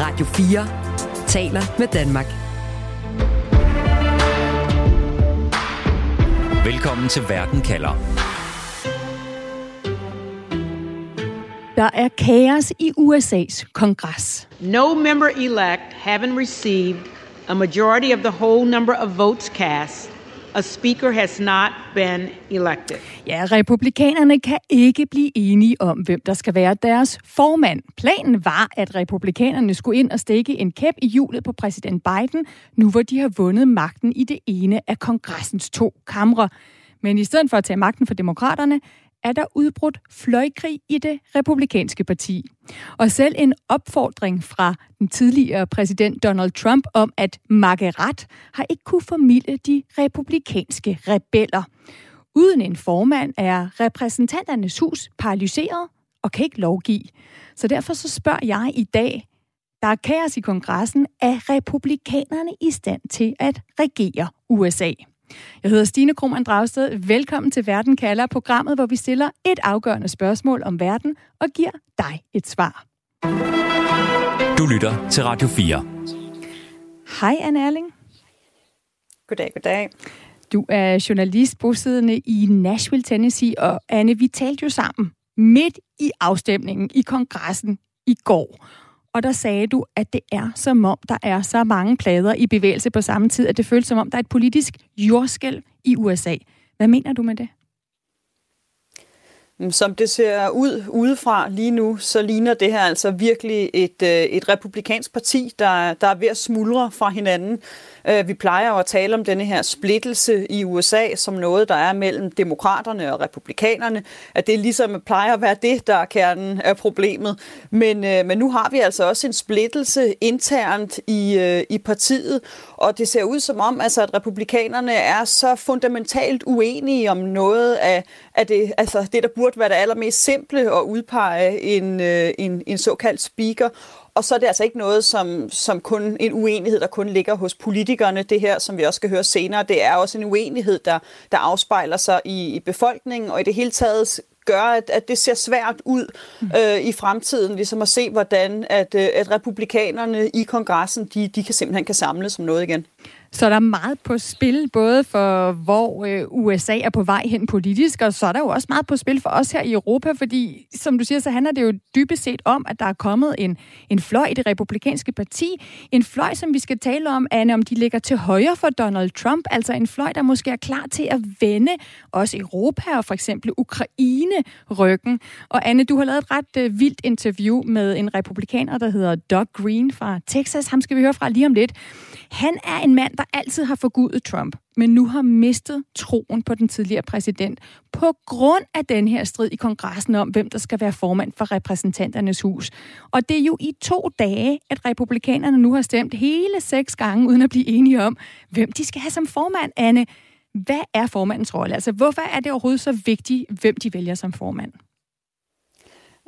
Radio 4 taler med Danmark. Velkommen til Verden kalder. Der er kaos i USA's kongres. No member elect having received a majority of the whole number of votes cast, a speaker has not been elected. Ja, republikanerne kan ikke blive enige om, hvem der skal være deres formand. Planen var, at republikanerne skulle ind og stikke en kæp i hjulet på præsident Biden, nu hvor de har vundet magten i det ene af kongressens to kamre. Men i stedet for at tage magten for demokraterne, er der udbrudt fløjkrig i det republikanske parti. Og selv en opfordring fra den tidligere præsident Donald Trump om at makke ret, har ikke kunne formidle de republikanske rebeller. Uden en formand er repræsentanternes hus paralyseret og kan ikke lovgive. Så derfor så spørger jeg i dag, der er kaos i kongressen, er republikanerne i stand til at regere USA? Jeg hedder Stine Krohmann Dragsted. Velkommen til Verden kalder, programmet, hvor vi stiller et afgørende spørgsmål om verden og giver dig et svar. Du lytter til Radio 4. Hej, Anne Erling. Goddag, goddag. Du er journalist bosiddende i Nashville, Tennessee, og Anne, vi talte jo sammen midt i afstemningen i kongressen i går og der sagde du, at det er som om, der er så mange plader i bevægelse på samme tid, at det føles som om, der er et politisk jordskælv i USA. Hvad mener du med det? Øhm, som det ser ud udefra lige nu, så ligner det her altså virkelig et, øh, et republikansk parti, der, der er ved at smuldre fra hinanden. Øh, vi plejer jo at tale om denne her splittelse i USA som noget, der er mellem demokraterne og republikanerne, at det ligesom plejer at være det, der er kernen af problemet. Men, øh, men nu har vi altså også en splittelse internt i, i partiet, og det ser ud som om, altså, at republikanerne er så fundamentalt uenige om noget af, af det, altså, det, der burde være det allermest simple at udpege en, øh, en, en såkaldt speaker. Og så er det altså ikke noget, som, som kun en uenighed, der kun ligger hos politikerne. Det her, som vi også skal høre senere, det er også en uenighed, der, der afspejler sig i, i befolkningen, og i det hele taget gør, at, at det ser svært ud øh, i fremtiden, ligesom at se, hvordan at, øh, at republikanerne i kongressen, de, de kan simpelthen kan samles som noget igen. Så der er meget på spil, både for hvor øh, USA er på vej hen politisk, og så er der jo også meget på spil for os her i Europa, fordi som du siger, så handler det jo dybest set om, at der er kommet en, en fløj i det republikanske parti. En fløj, som vi skal tale om, Anne, om de ligger til højre for Donald Trump, altså en fløj, der måske er klar til at vende også Europa og for eksempel Ukraine ryggen. Og Anne, du har lavet et ret øh, vildt interview med en republikaner, der hedder Doug Green fra Texas. Ham skal vi høre fra lige om lidt. Han er en mand, der altid har forgudet Trump, men nu har mistet troen på den tidligere præsident på grund af den her strid i kongressen om, hvem der skal være formand for repræsentanternes hus. Og det er jo i to dage, at republikanerne nu har stemt hele seks gange, uden at blive enige om, hvem de skal have som formand, Anne. Hvad er formandens rolle? Altså, hvorfor er det overhovedet så vigtigt, hvem de vælger som formand?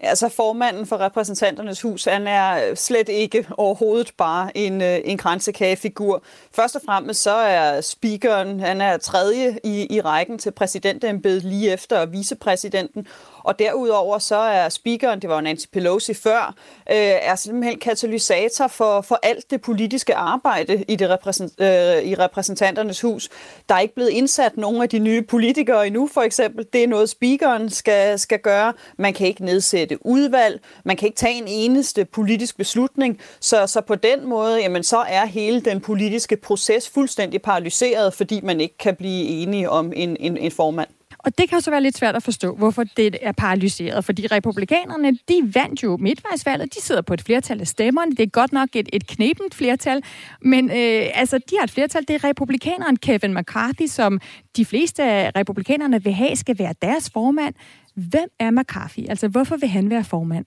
Altså formanden for repræsentanternes hus, han er øh, slet ikke overhovedet bare en, øh, en grænsekagefigur. Først og fremmest så er speakeren, han er tredje i, i rækken til præsidentembedet lige efter vicepræsidenten, og derudover så er speakeren, det var Nancy Pelosi før, øh, er simpelthen katalysator for, for alt det politiske arbejde i, det repræsent, øh, i repræsentanternes hus. Der er ikke blevet indsat nogen af de nye politikere endnu, for eksempel. Det er noget, speakeren skal, skal gøre. Man kan ikke nedsætte udvalg. Man kan ikke tage en eneste politisk beslutning. Så, så på den måde, jamen, så er hele den politiske proces fuldstændig paralyseret, fordi man ikke kan blive enige om en, en, en formand. Og det kan så være lidt svært at forstå, hvorfor det er paralyseret. Fordi republikanerne, de vandt jo midtvejsvalget. De sidder på et flertal af stemmerne. Det er godt nok et, et knepent flertal. Men øh, altså, de har et flertal. Det er republikaneren Kevin McCarthy, som de fleste af republikanerne vil have, skal være deres formand. Hvem er McCarthy? Altså, hvorfor vil han være formand?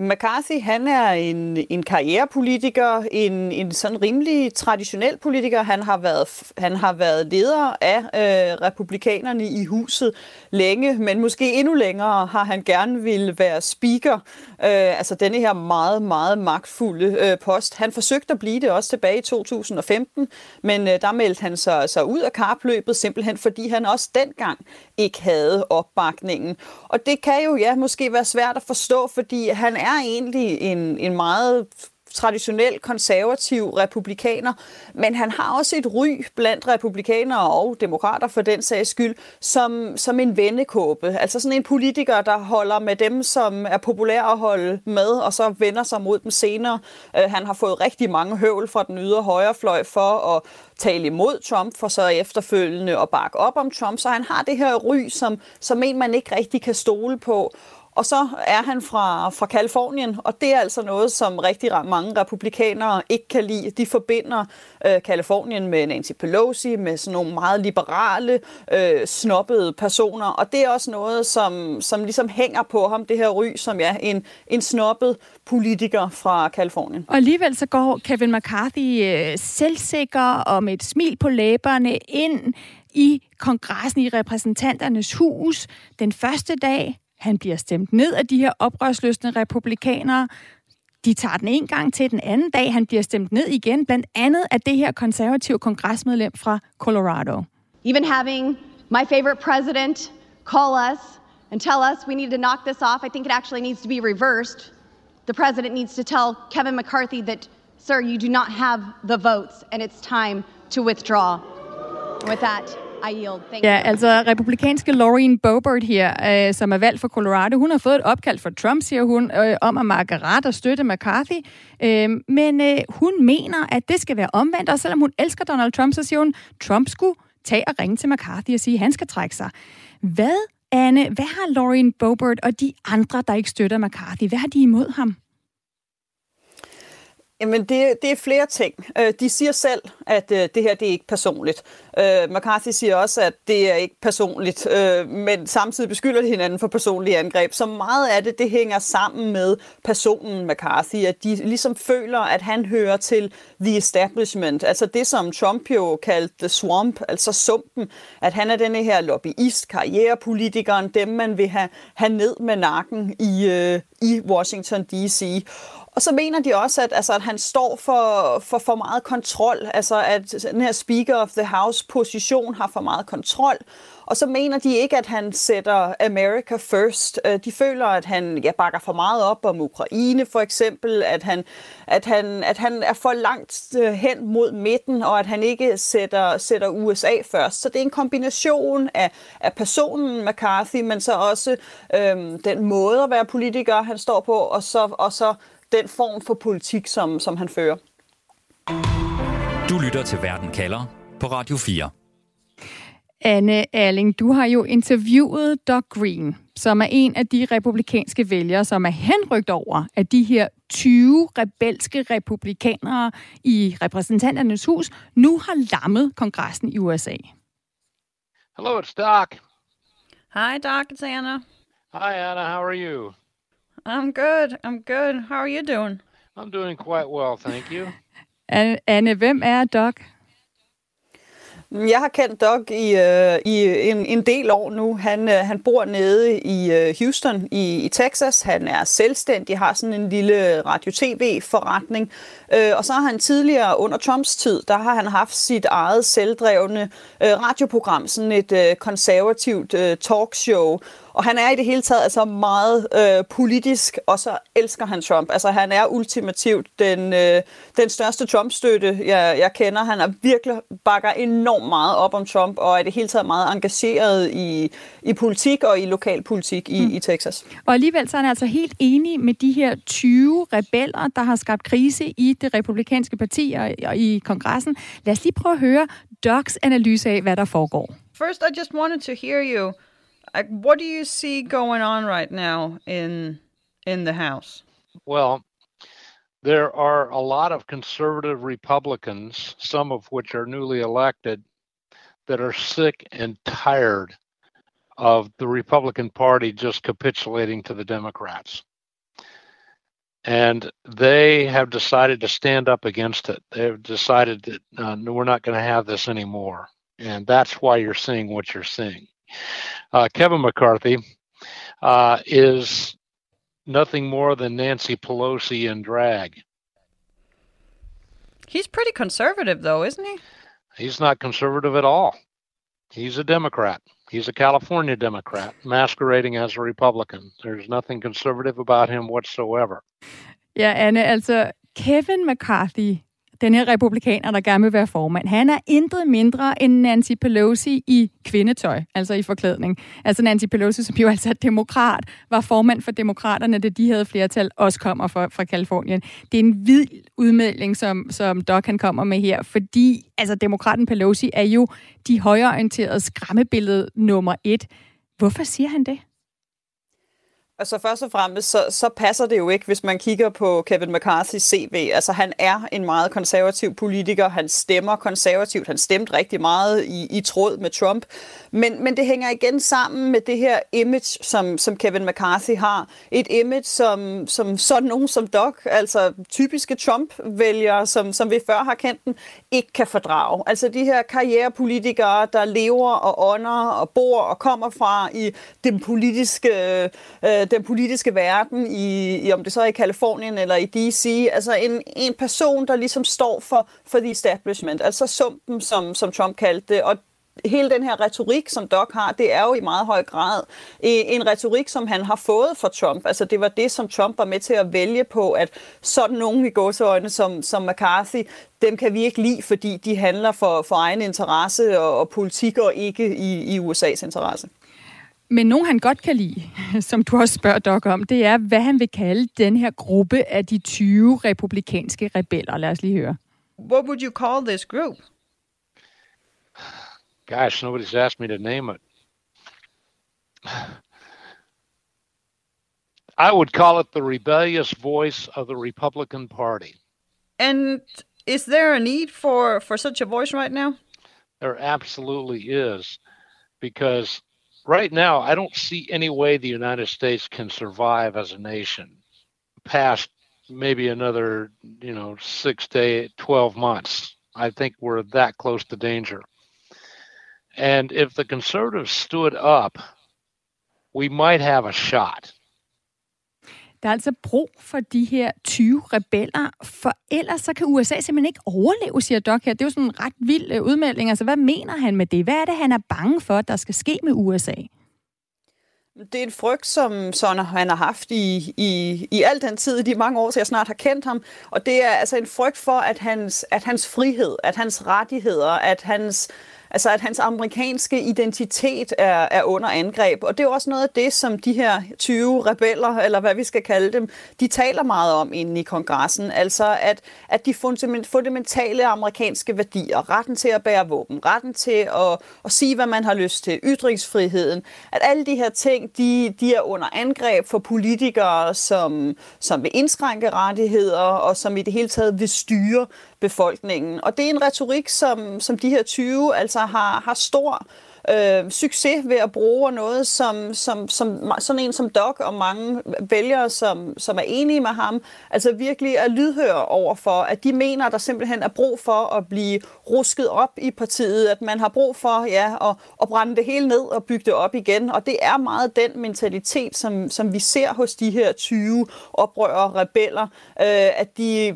McCarthy, han er en, en karrierepolitiker, en, en sådan rimelig traditionel politiker. Han har været, han har været leder af øh, republikanerne i huset længe, men måske endnu længere har han gerne vil være speaker. Øh, altså denne her meget, meget magtfulde øh, post. Han forsøgte at blive det også tilbage i 2015, men øh, der meldte han sig, sig ud af karpløbet, simpelthen fordi han også dengang ikke havde opbakningen. Og det kan jo ja, måske være svært at forstå, fordi han er er egentlig en, en meget traditionel konservativ republikaner, men han har også et ry blandt republikanere og demokrater for den sags skyld, som, som en vendekåbe. Altså sådan en politiker, der holder med dem, som er populære at holde med, og så vender sig mod dem senere. Uh, han har fået rigtig mange høvl fra den ydre højrefløj for at tale imod Trump, for så efterfølgende at bakke op om Trump. Så han har det her ry, som, som en, man ikke rigtig kan stole på. Og så er han fra, fra Kalifornien, og det er altså noget, som rigtig mange republikanere ikke kan lide. De forbinder øh, Kalifornien med Nancy Pelosi, med sådan nogle meget liberale, øh, snobbede personer, og det er også noget, som, som ligesom hænger på ham, det her ry, som er en, en snobbet politiker fra Kalifornien. Og alligevel så går Kevin McCarthy øh, selvsikker og med et smil på læberne ind i kongressen i repræsentanternes hus den første dag han bliver stemt ned af de her oprørsløsne republikanere. De tager den en gang til den anden dag. Han bliver stemt ned igen, blandt andet af det her konservative kongresmedlem fra Colorado. Even having my favorite president call us and tell us we need to knock this off, I think it actually needs to be reversed. The president needs to tell Kevin McCarthy that, sir, you do not have the votes and it's time to withdraw. With that, i yield. Thank ja, altså republikanske Lauren Boebert her, øh, som er valgt for Colorado, hun har fået et opkald fra Trump, siger hun, øh, om at markere ret og støtte McCarthy. Øh, men øh, hun mener, at det skal være omvendt, og selvom hun elsker Donald Trump, så siger hun, Trump skulle tage og ringe til McCarthy og sige, at han skal trække sig. Hvad, Anne, hvad har Lauren Boebert og de andre, der ikke støtter McCarthy, hvad har de imod ham? Jamen, det, det er flere ting. Øh, de siger selv, at øh, det her det er ikke personligt. Øh, McCarthy siger også, at det er ikke personligt, men samtidig beskylder de hinanden for personlige angreb. Så meget af det, det hænger sammen med personen McCarthy, at de ligesom føler, at han hører til the establishment. Altså det, som Trump jo kaldte the swamp, altså sumpen, at han er denne her lobbyist, karrierepolitikeren, dem man vil have, have ned med nakken i, i Washington D.C. Og så mener de også, at, altså, at han står for, for for meget kontrol, altså at den her Speaker of the House position har for meget kontrol. Og så mener de ikke, at han sætter America first. Øh, de føler, at han ja, bakker for meget op om Ukraine for eksempel, at han, at han, at han er for langt øh, hen mod midten, og at han ikke sætter, sætter USA først. Så det er en kombination af, af personen McCarthy, men så også øhm, den måde at være politiker, han står på, og så, og så den form for politik, som, som han fører. Du lytter til Verden kalder på Radio 4. Anne Erling, du har jo interviewet Doug Green, som er en af de republikanske vælgere, som er henrygt over, at de her 20 rebelske republikanere i repræsentanternes hus nu har lammet kongressen i USA. Hello, it's Doc. Hi, Doc. It's Anna. Hi, Anna. How are you? I'm good. I'm good. How are you doing? I'm doing quite well, thank you. Anne, hvem er Doc? Jeg har kendt Doug i, uh, i en, en del år nu. Han, uh, han bor nede i uh, Houston i, i Texas. Han er selvstændig, har sådan en lille radio-tv-forretning. Uh, og så har han tidligere under Trumps tid, der har han haft sit eget selvdrevne uh, radioprogram, sådan et uh, konservativt uh, talkshow. Og han er i det hele taget altså meget øh, politisk, og så elsker han Trump. Altså han er ultimativt den, øh, den største Trump-støtte, jeg, jeg kender. Han er virkelig bakker enormt meget op om Trump, og er i det hele taget meget engageret i, i politik og i lokalpolitik i, mm. i Texas. Og alligevel så er han altså helt enig med de her 20 rebeller, der har skabt krise i det republikanske parti og, og i kongressen. Lad os lige prøve at høre Docs analyse af, hvad der foregår. First, I just wanted to hear you Like, what do you see going on right now in in the House? Well, there are a lot of conservative Republicans, some of which are newly elected, that are sick and tired of the Republican Party just capitulating to the Democrats. And they have decided to stand up against it. They've decided that uh, we're not going to have this anymore. And that's why you're seeing what you're seeing uh, Kevin McCarthy uh, is nothing more than Nancy Pelosi in drag. He's pretty conservative, though, isn't he? He's not conservative at all. He's a Democrat. He's a California Democrat masquerading as a Republican. There's nothing conservative about him whatsoever. Yeah, and altså Kevin McCarthy den her republikaner, der gerne vil være formand, han er intet mindre end Nancy Pelosi i kvindetøj, altså i forklædning. Altså Nancy Pelosi, som jo altså er demokrat, var formand for demokraterne, da de havde flertal, også kommer fra, fra Kalifornien. Det er en vild udmelding, som, som Doc han kommer med her, fordi altså demokraten Pelosi er jo de højreorienterede skræmmebillede nummer et. Hvorfor siger han det? Altså først og fremmest, så, så passer det jo ikke, hvis man kigger på Kevin McCarthy's CV. Altså han er en meget konservativ politiker, han stemmer konservativt, han stemte rigtig meget i, i tråd med Trump. Men, men det hænger igen sammen med det her image, som, som Kevin McCarthy har. Et image, som, som sådan nogen som Doc, altså typiske Trump-vælgere, som, som vi før har kendt den, ikke kan fordrage. Altså de her karrierepolitikere, der lever og ånder og bor og kommer fra i den politiske... Øh, den politiske verden, i, i, om det så er i Kalifornien eller i D.C., altså en, en person, der ligesom står for, for the establishment, altså sumpen, som, som Trump kaldte det, og hele den her retorik, som Doc har, det er jo i meget høj grad en retorik, som han har fået fra Trump. Altså det var det, som Trump var med til at vælge på, at sådan nogen i gåseøjne som, som McCarthy, dem kan vi ikke lide, fordi de handler for, for egen interesse og, og politik og ikke i, i USA's interesse. Men nogen, han godt kan lide, som du også spørger Doc om, det er, hvad han vil kalde den her gruppe af de 20 republikanske rebeller. Lad os lige høre. What would you call this group? Gosh, nobody's asked me to name it. I would call it the rebellious voice of the Republican Party. And is there a need for, for such a voice right now? There absolutely is, because right now, I don't see any way the United States can survive as a nation past maybe another, you know, six to 12 months. I think we're that close to danger. And if the conservatives stood up, we might have a shot. Der er altså brug for de her 20 rebeller, for ellers så kan USA simpelthen ikke overleve, siger Doc her. Det er jo sådan en ret vild øh, udmelding. Altså, hvad mener han med det? Hvad er det, han er bange for, der skal ske med USA? Det er en frygt, som sådan, han har haft i, i, i al den tid, de mange år, så jeg snart har kendt ham. Og det er altså en frygt for, at hans, at hans frihed, at hans rettigheder, at hans Altså at hans amerikanske identitet er, er under angreb. Og det er jo også noget af det, som de her 20 rebeller, eller hvad vi skal kalde dem, de taler meget om inde i kongressen. Altså at, at de fundamentale amerikanske værdier, retten til at bære våben, retten til at, at sige, hvad man har lyst til, ytringsfriheden, at alle de her ting, de, de er under angreb for politikere, som, som vil indskrænke rettigheder, og som i det hele taget vil styre befolkningen. Og det er en retorik, som, som de her 20 altså har, har stor øh, succes ved at bruge noget, som, som, som sådan en som Doc og mange vælgere, som, som er enige med ham, altså virkelig er lydhøre over for, at de mener, at der simpelthen er brug for at blive rusket op i partiet, at man har brug for ja, at, at brænde det hele ned og bygge det op igen. Og det er meget den mentalitet, som, som vi ser hos de her 20 oprørere, rebeller, øh, at de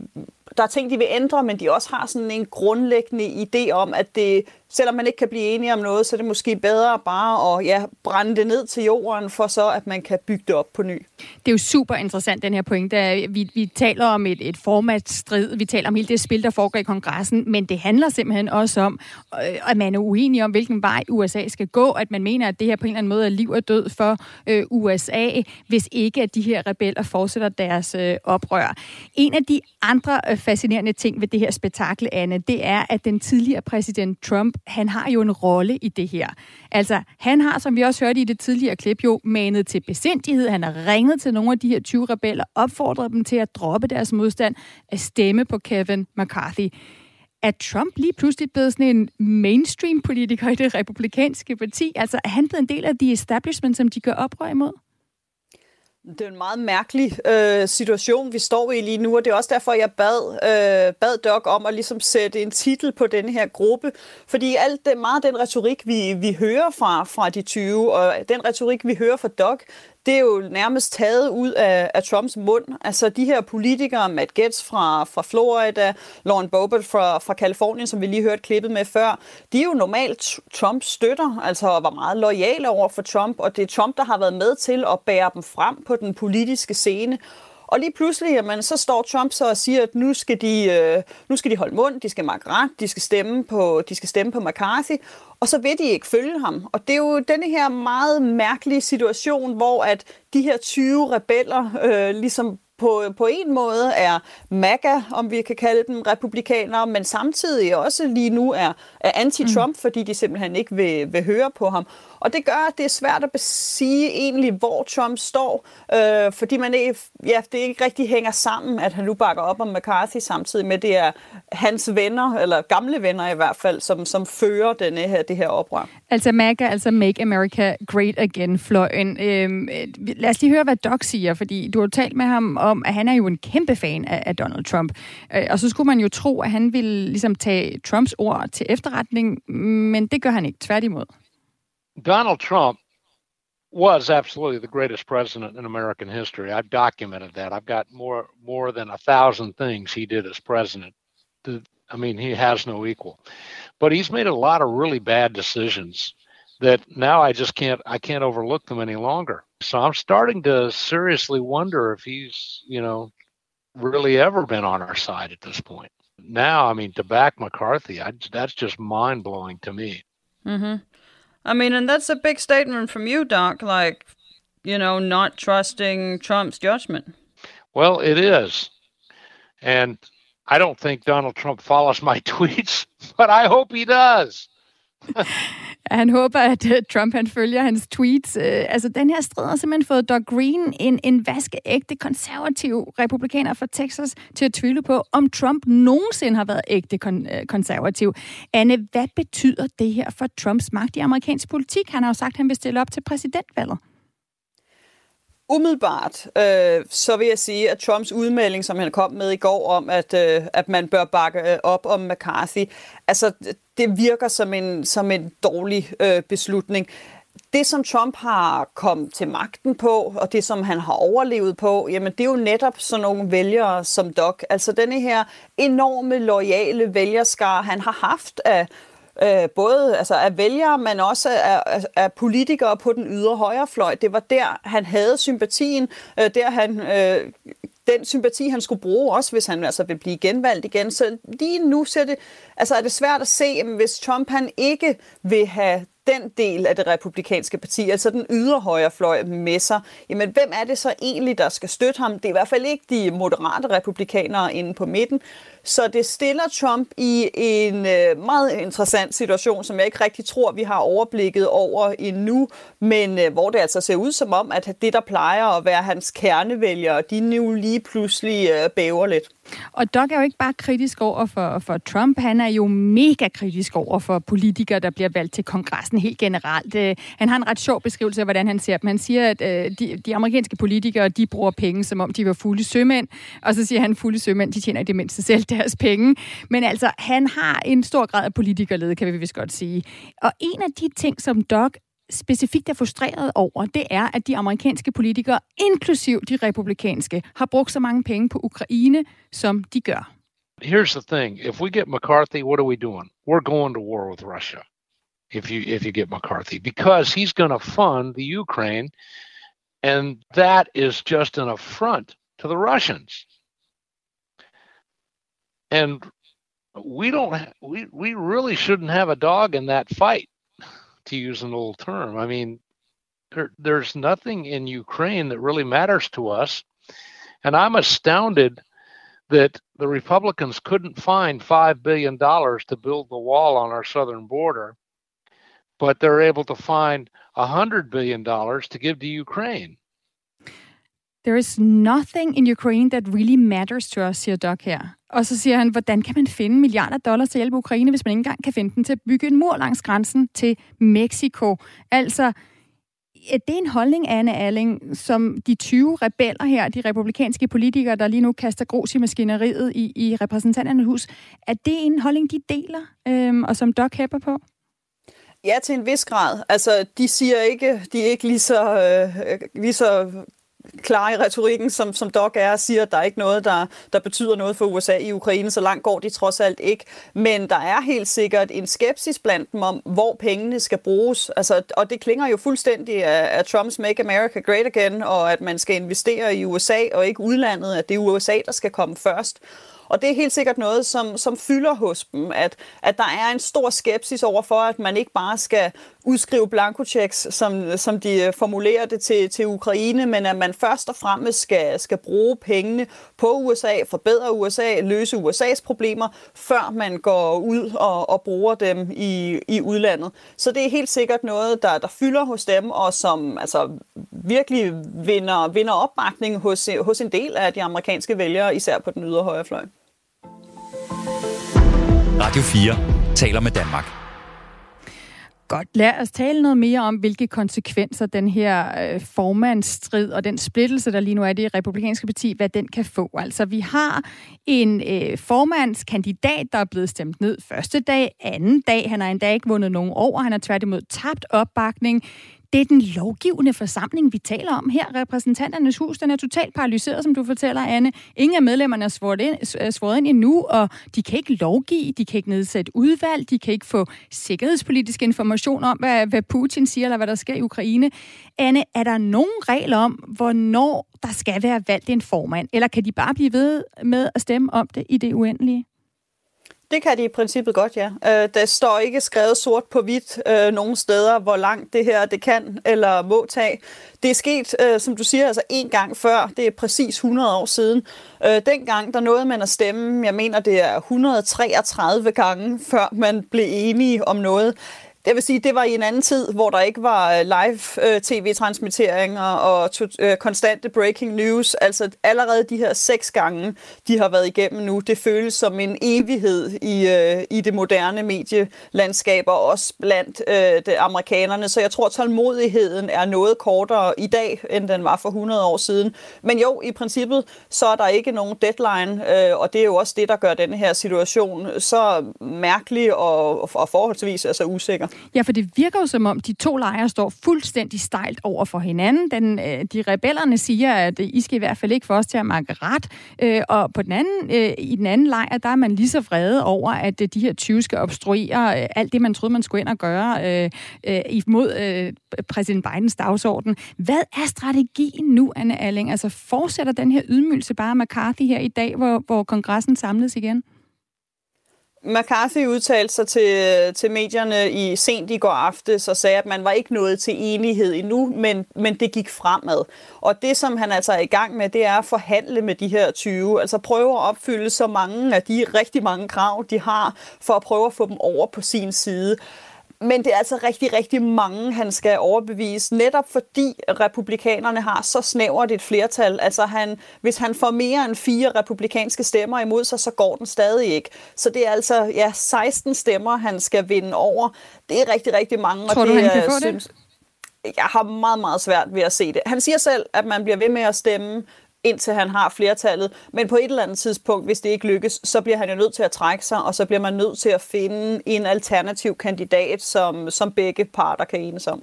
der er ting, de vil ændre, men de også har sådan en grundlæggende idé om, at det selvom man ikke kan blive enige om noget, så er det måske bedre bare at ja, brænde det ned til jorden, for så at man kan bygge det op på ny. Det er jo super interessant, den her pointe. Vi, vi taler om et, et formatstrid, vi taler om hele det spil, der foregår i kongressen, men det handler simpelthen også om, øh, at man er uenig om, hvilken vej USA skal gå, at man mener, at det her på en eller anden måde er liv og død for øh, USA, hvis ikke at de her rebeller fortsætter deres øh, oprør. En af de andre øh, fascinerende ting ved det her spektakel, Anne, det er, at den tidligere præsident Trump han har jo en rolle i det her. Altså, han har, som vi også hørte i det tidligere klip, jo manet til besindighed. Han har ringet til nogle af de her 20 rebeller, opfordret dem til at droppe deres modstand, at stemme på Kevin McCarthy. Er Trump lige pludselig blevet sådan en mainstream-politiker i det republikanske parti? Altså, er han blevet en del af de establishment, som de gør oprør imod? Det er en meget mærkelig øh, situation, vi står i lige nu, og det er også derfor, jeg bad, øh, bad Doc om at ligesom sætte en titel på denne her gruppe. Fordi alt det, meget den retorik, vi, vi hører fra, fra de 20, og den retorik, vi hører fra Doc, det er jo nærmest taget ud af, af Trumps mund. Altså de her politikere, Matt Gaetz fra, fra Florida, Lauren Boebert fra, fra Kalifornien, som vi lige hørte klippet med før, de er jo normalt Trumps støtter, altså var meget lojale over for Trump, og det er Trump, der har været med til at bære dem frem på den politiske scene. Og lige pludselig, jamen, så står Trump så og siger, at nu skal de, øh, nu skal de holde mund, de skal makke ret, de skal stemme på, de skal stemme på McCarthy, og så vil de ikke følge ham. Og det er jo denne her meget mærkelige situation, hvor at de her 20 rebeller øh, ligesom på, på en måde er MAGA, om vi kan kalde dem republikanere, men samtidig også lige nu er, er anti-Trump, mm. fordi de simpelthen ikke vil, vil høre på ham. Og det gør, at det er svært at sige egentlig, hvor Trump står, øh, fordi man ikke, ja, det ikke rigtig hænger sammen, at han nu bakker op om McCarthy, samtidig med, det er hans venner, eller gamle venner i hvert fald, som, som fører denne her, det her oprør. Altså MAGA, altså Make America Great Again-fløjen. Øh, lad os lige høre, hvad Doc siger, fordi du har talt med ham om, at han er jo en kæmpe fan af, af Donald Trump. Øh, og så skulle man jo tro, at han ville ligesom tage Trumps ord til efterretning, men det gør han ikke, tværtimod. Donald Trump was absolutely the greatest president in American history. I've documented that. I've got more more than a thousand things he did as president. I mean, he has no equal. But he's made a lot of really bad decisions that now I just can't I can't overlook them any longer. So I'm starting to seriously wonder if he's, you know, really ever been on our side at this point. Now, I mean, to back McCarthy, I, that's just mind blowing to me. Mm-hmm. I mean, and that's a big statement from you, Doc, like, you know, not trusting Trump's judgment. Well, it is. And I don't think Donald Trump follows my tweets, but I hope he does. Han håber, at øh, Trump han følger hans tweets. Øh, altså, den her strid har simpelthen fået Doug Green, en, en vaskeægte konservativ republikaner fra Texas, til at tvivle på, om Trump nogensinde har været ægte kon- øh, konservativ. Anne, hvad betyder det her for Trumps magt i amerikansk politik? Han har jo sagt, at han vil stille op til præsidentvalget. Umiddelbart, øh, så vil jeg sige, at Trumps udmelding, som han kom med i går om, at, øh, at man bør bakke øh, op om McCarthy, altså det virker som en, som en dårlig øh, beslutning. Det, som Trump har kommet til magten på, og det, som han har overlevet på, jamen det er jo netop sådan nogle vælgere som Doc. Altså denne her enorme, lojale vælgerskar, han har haft af øh, både altså af vælgere, men også af, af, politikere på den ydre højrefløj. Det var der, han havde sympatien, øh, der han... Øh, den sympati, han skulle bruge, også hvis han altså vil blive genvalgt igen. Så lige nu ser det, altså er det svært at se, hvis Trump han ikke vil have den del af det republikanske parti, altså den ydre højrefløj med sig, jamen hvem er det så egentlig, der skal støtte ham? Det er i hvert fald ikke de moderate republikanere inde på midten. Så det stiller Trump i en øh, meget interessant situation, som jeg ikke rigtig tror, vi har overblikket over endnu, men øh, hvor det altså ser ud som om, at det, der plejer at være hans kernevælgere, de nu lige pludselig øh, bæver lidt. Og Doug er jo ikke bare kritisk over for, for Trump, han er jo mega kritisk over for politikere, der bliver valgt til kongressen helt generelt. Øh, han har en ret sjov beskrivelse af, hvordan han ser dem. Han siger, at øh, de, de amerikanske politikere, de bruger penge, som om de var fulde sømænd, og så siger han, at fulde sømænd, de tjener i det mindste selv deres penge. Men altså, han har en stor grad af politikerlede, kan vi vist godt sige. Og en af de ting, som Doug specifikt er frustreret over, det er, at de amerikanske politikere, inklusiv de republikanske, har brugt så mange penge på Ukraine, som de gør. Here's the thing. If we get McCarthy, what are we doing? We're going to war with Russia. If you if you get McCarthy because he's going to fund the Ukraine and that is just an affront to the Russians. And we don't we we really shouldn't have a dog in that fight to use an old term. I mean, there, there's nothing in Ukraine that really matters to us. And I'm astounded that the Republicans couldn't find $5 billion to build the wall on our southern border, but they're able to find $100 billion to give to Ukraine. There is nothing in Ukraine that really matters to us, siger Doc her. Og så siger han, hvordan kan man finde milliarder dollars til at hjælpe Ukraine, hvis man ikke engang kan finde den til at bygge en mur langs grænsen til Mexico? Altså, det er en holdning, Anne Alling, som de 20 rebeller her, de republikanske politikere, der lige nu kaster grus i maskineriet i, i repræsentanternes hus, er det en holdning, de deler, øhm, og som Doc hæpper på? Ja, til en vis grad. Altså, de siger ikke, de er ikke lige så, øh, øh lige så klar i retorikken, som, som Doc er, siger, at der er ikke noget, der, der betyder noget for USA i Ukraine. Så langt går de trods alt ikke. Men der er helt sikkert en skepsis blandt dem om, hvor pengene skal bruges. Altså, og det klinger jo fuldstændig af, af Trumps Make America Great Again, og at man skal investere i USA og ikke udlandet, at det er USA, der skal komme først. Og det er helt sikkert noget, som, som fylder hos dem, at, at der er en stor skepsis over for, at man ikke bare skal udskrive blankochecks, som, som de øh, formulerer det til, til Ukraine, men at man først og fremmest skal, skal bruge pengene på USA, forbedre USA, løse USA's problemer, før man går ud og, og bruger dem i, i udlandet. Så det er helt sikkert noget, der, der fylder hos dem, og som altså, virkelig vinder, vinder opbakning hos, hos en del af de amerikanske vælgere, især på den ydre højrefløj. Radio 4 taler med Danmark. Godt, lad os tale noget mere om, hvilke konsekvenser den her øh, formandsstrid og den splittelse, der lige nu er i det republikanske parti, hvad den kan få. Altså, vi har en øh, formandskandidat, der er blevet stemt ned første dag, anden dag. Han har endda ikke vundet nogen over. Han har tværtimod tabt opbakning det er den lovgivende forsamling, vi taler om her. Repræsentanternes hus, den er totalt paralyseret, som du fortæller, Anne. Ingen af medlemmerne er svoret ind, svoret ind endnu, og de kan ikke lovgive, de kan ikke nedsætte udvalg, de kan ikke få sikkerhedspolitisk information om, hvad, hvad Putin siger, eller hvad der sker i Ukraine. Anne, er der nogen regler om, hvornår der skal være valgt en formand, eller kan de bare blive ved med at stemme om det i det uendelige? Det kan de i princippet godt, ja. Øh, der står ikke skrevet sort på hvidt øh, nogen steder, hvor langt det her det kan eller må tage. Det er sket, øh, som du siger, altså en gang før. Det er præcis 100 år siden. Øh, dengang der nåede man at stemme, jeg mener det er 133 gange, før man blev enige om noget. Det vil sige, det var i en anden tid, hvor der ikke var øh, live øh, tv-transmitteringer og øh, konstante breaking news. Altså allerede de her seks gange, de har været igennem nu, det føles som en evighed i, i det moderne medielandskab og også blandt øh, det amerikanerne. Så jeg tror, at tålmodigheden er noget kortere i dag, end den var for 100 år siden. Men jo, i princippet, så er der ikke nogen deadline, øh, og det er jo også det, der gør den her situation så mærkelig og, og forholdsvis altså usikker. Ja, for det virker jo som om, de to lejre står fuldstændig stejlt over for hinanden. Den, øh, de rebellerne siger, at øh, I skal i hvert fald ikke få os til at markere ret. Øh, og på den anden, øh, i den anden lejr, der er man lige så vrede over, at øh, de her 20 skal obstruere øh, alt det, man troede, man skulle ind og gøre imod præsident Bidens dagsorden. Hvad er strategien nu, Anne Alling? Altså fortsætter den her ydmygelse bare McCarthy her i dag, hvor, hvor kongressen samles igen? McCarthy udtalte sig til, til medierne i sent i går aftes og sagde, at man var ikke nået til enighed endnu, men, men det gik fremad. Og det, som han altså er i gang med, det er at forhandle med de her 20. Altså prøve at opfylde så mange af de rigtig mange krav, de har, for at prøve at få dem over på sin side. Men det er altså rigtig, rigtig mange, han skal overbevise, netop fordi republikanerne har så snævert et flertal. Altså han, hvis han får mere end fire republikanske stemmer imod sig, så går den stadig ikke. Så det er altså ja, 16 stemmer, han skal vinde over. Det er rigtig, rigtig mange. Tror og du, det, han kan få det? Jeg har meget, meget svært ved at se det. Han siger selv, at man bliver ved med at stemme indtil han har flertallet. Men på et eller andet tidspunkt, hvis det ikke lykkes, så bliver han jo nødt til at trække sig, og så bliver man nødt til at finde en alternativ kandidat, som, som begge parter kan enes om.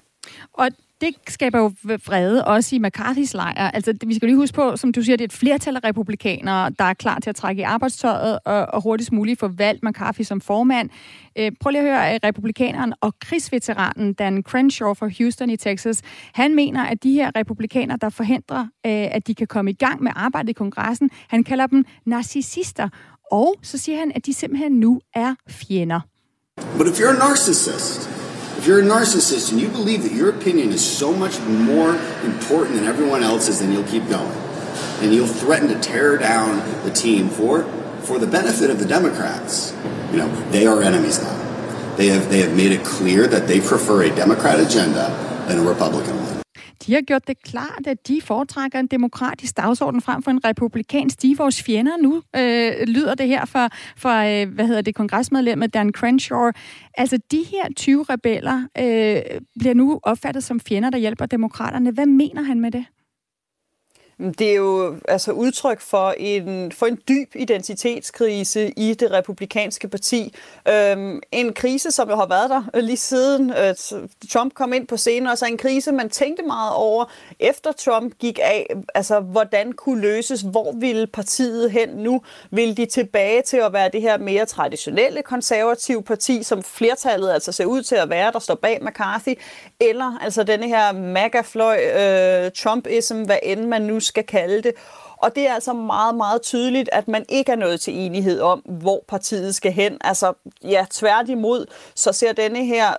Og det skaber jo vrede også i McCarthy's lejr. Altså, vi skal lige huske på, som du siger, det er et flertal af republikanere, der er klar til at trække i arbejdstøjet og, og hurtigst muligt få valgt McCarthy som formand. Øh, prøv lige at høre, at republikaneren og krigsveteranen Dan Crenshaw fra Houston i Texas, han mener, at de her republikanere, der forhindrer, øh, at de kan komme i gang med arbejdet i kongressen, han kalder dem narcissister. Og så siger han, at de simpelthen nu er fjender. But if you're a narcissist, If you're a narcissist and you believe that your opinion is so much more important than everyone else's, then you'll keep going. And you'll threaten to tear down the team for, for the benefit of the Democrats. You know, they are enemies now. They have, they have made it clear that they prefer a Democrat agenda than a Republican one. De har gjort det klart, at de foretrækker en demokratisk dagsorden frem for en republikansk. De er vores fjender nu, øh, lyder det her fra, fra øh, hvad hedder det, kongresmedlemmet Dan Crenshaw. Altså, de her 20 rebeller øh, bliver nu opfattet som fjender, der hjælper demokraterne. Hvad mener han med det? Det er jo altså udtryk for en, for en dyb identitetskrise i det republikanske parti. Øhm, en krise, som jo har været der lige siden øh, Trump kom ind på scenen, og så en krise, man tænkte meget over, efter Trump gik af. Altså, hvordan kunne løses? Hvor ville partiet hen nu? Vil de tilbage til at være det her mere traditionelle konservative parti, som flertallet altså ser ud til at være, der står bag McCarthy? Eller altså denne her MAGA-fløj, øh, Trumpism, hvad end man nu skal kalde det. Og det er altså meget, meget tydeligt, at man ikke er nået til enighed om, hvor partiet skal hen. Altså, ja, tværtimod, så ser denne her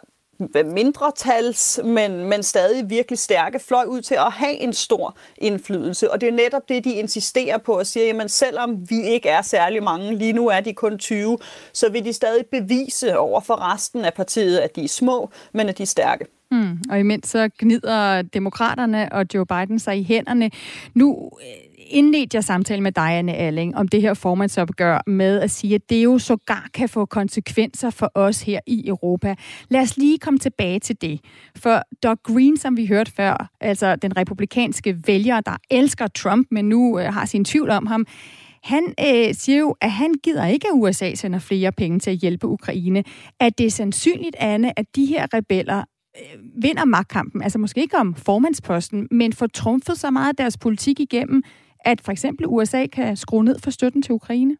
mindretals, men, men stadig virkelig stærke fløj ud til at have en stor indflydelse. Og det er netop det, de insisterer på at sige, jamen selvom vi ikke er særlig mange, lige nu er de kun 20, så vil de stadig bevise over for resten af partiet, at de er små, men at de er stærke. Mm, og imens så gnider demokraterne og Joe Biden sig i hænderne. Nu øh, indledte jeg samtale med dig, Anne Alling, om det her formandsopgør med at sige, at det jo sågar kan få konsekvenser for os her i Europa. Lad os lige komme tilbage til det. For Doug Green, som vi hørte før, altså den republikanske vælger, der elsker Trump, men nu øh, har sin tvivl om ham, han øh, siger jo, at han gider ikke, at USA sender flere penge til at hjælpe Ukraine. Er det sandsynligt, Anne, at de her rebeller Øh, vinder magtkampen, altså måske ikke om formandsposten, men får trumfet så meget af deres politik igennem, at for eksempel USA kan skrue ned for støtten til Ukraine?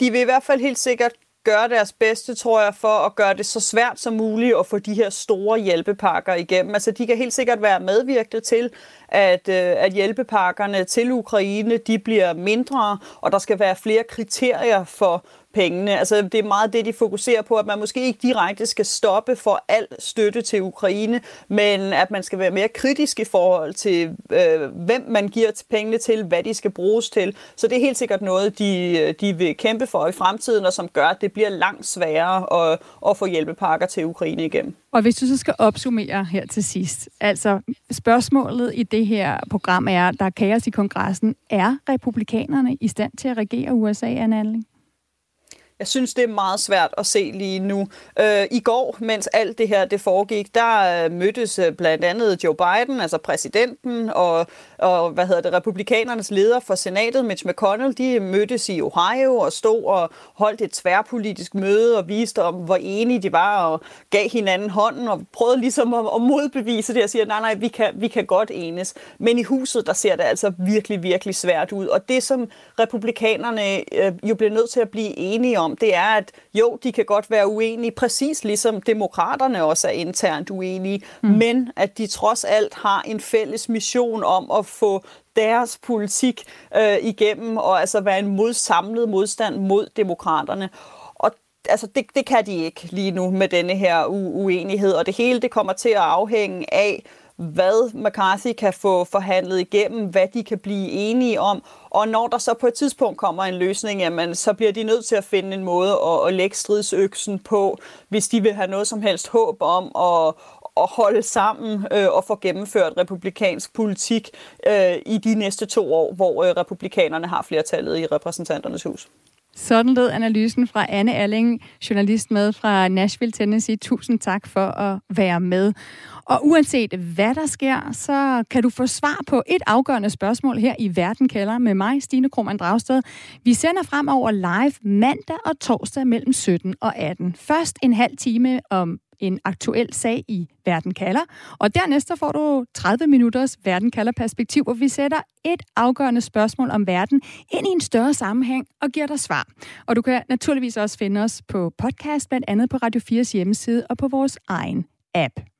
De vil i hvert fald helt sikkert gøre deres bedste, tror jeg, for at gøre det så svært som muligt at få de her store hjælpepakker igennem. Altså, de kan helt sikkert være medvirkende til, at, øh, at hjælpepakkerne til Ukraine, de bliver mindre, og der skal være flere kriterier for, pengene. Altså, det er meget det, de fokuserer på, at man måske ikke direkte skal stoppe for al støtte til Ukraine, men at man skal være mere kritisk i forhold til, øh, hvem man giver pengene til, hvad de skal bruges til. Så det er helt sikkert noget, de, øh, de vil kæmpe for i fremtiden, og som gør, at det bliver langt sværere at, at få hjælpepakker til Ukraine igennem. Og hvis du så skal opsummere her til sidst, altså spørgsmålet i det her program er, der er kaos i kongressen, er republikanerne i stand til at regere USA, Anne Anling? Jeg synes, det er meget svært at se lige nu. Øh, I går, mens alt det her det foregik, der øh, mødtes øh, blandt andet Joe Biden, altså præsidenten, og, og hvad hedder det, republikanernes leder for senatet, Mitch McConnell, de mødtes i Ohio og stod og holdt et tværpolitisk møde og viste om, hvor enige de var og gav hinanden hånden og prøvede ligesom at, at modbevise det og sige, nej, nej, vi kan, vi kan godt enes. Men i huset, der ser det altså virkelig, virkelig svært ud. Og det, som republikanerne øh, jo bliver nødt til at blive enige om, det er, at jo, de kan godt være uenige, præcis ligesom demokraterne også er internt uenige, mm. men at de trods alt har en fælles mission om at få deres politik øh, igennem, og altså være en mod, samlet modstand mod demokraterne. Og altså, det, det kan de ikke lige nu med denne her uenighed, og det hele det kommer til at afhænge af, hvad McCarthy kan få forhandlet igennem, hvad de kan blive enige om, og når der så på et tidspunkt kommer en løsning, jamen, så bliver de nødt til at finde en måde at, at lægge stridsøksen på, hvis de vil have noget som helst håb om at, at holde sammen øh, og få gennemført republikansk politik øh, i de næste to år, hvor øh, republikanerne har flertallet i repræsentanternes hus. Sådan lød analysen fra Anne Alling, journalist med fra Nashville, Tennessee. Tusind tak for at være med. Og uanset hvad der sker, så kan du få svar på et afgørende spørgsmål her i Verden kalder med mig, Stine Krohmann Dragsted. Vi sender fremover live mandag og torsdag mellem 17 og 18. Først en halv time om en aktuel sag i Verden kalder, og dernæst får du 30 minutters Verden kalder perspektiv, hvor vi sætter et afgørende spørgsmål om verden ind i en større sammenhæng og giver dig svar. Og du kan naturligvis også finde os på podcast, blandt andet på Radio 4's hjemmeside og på vores egen app.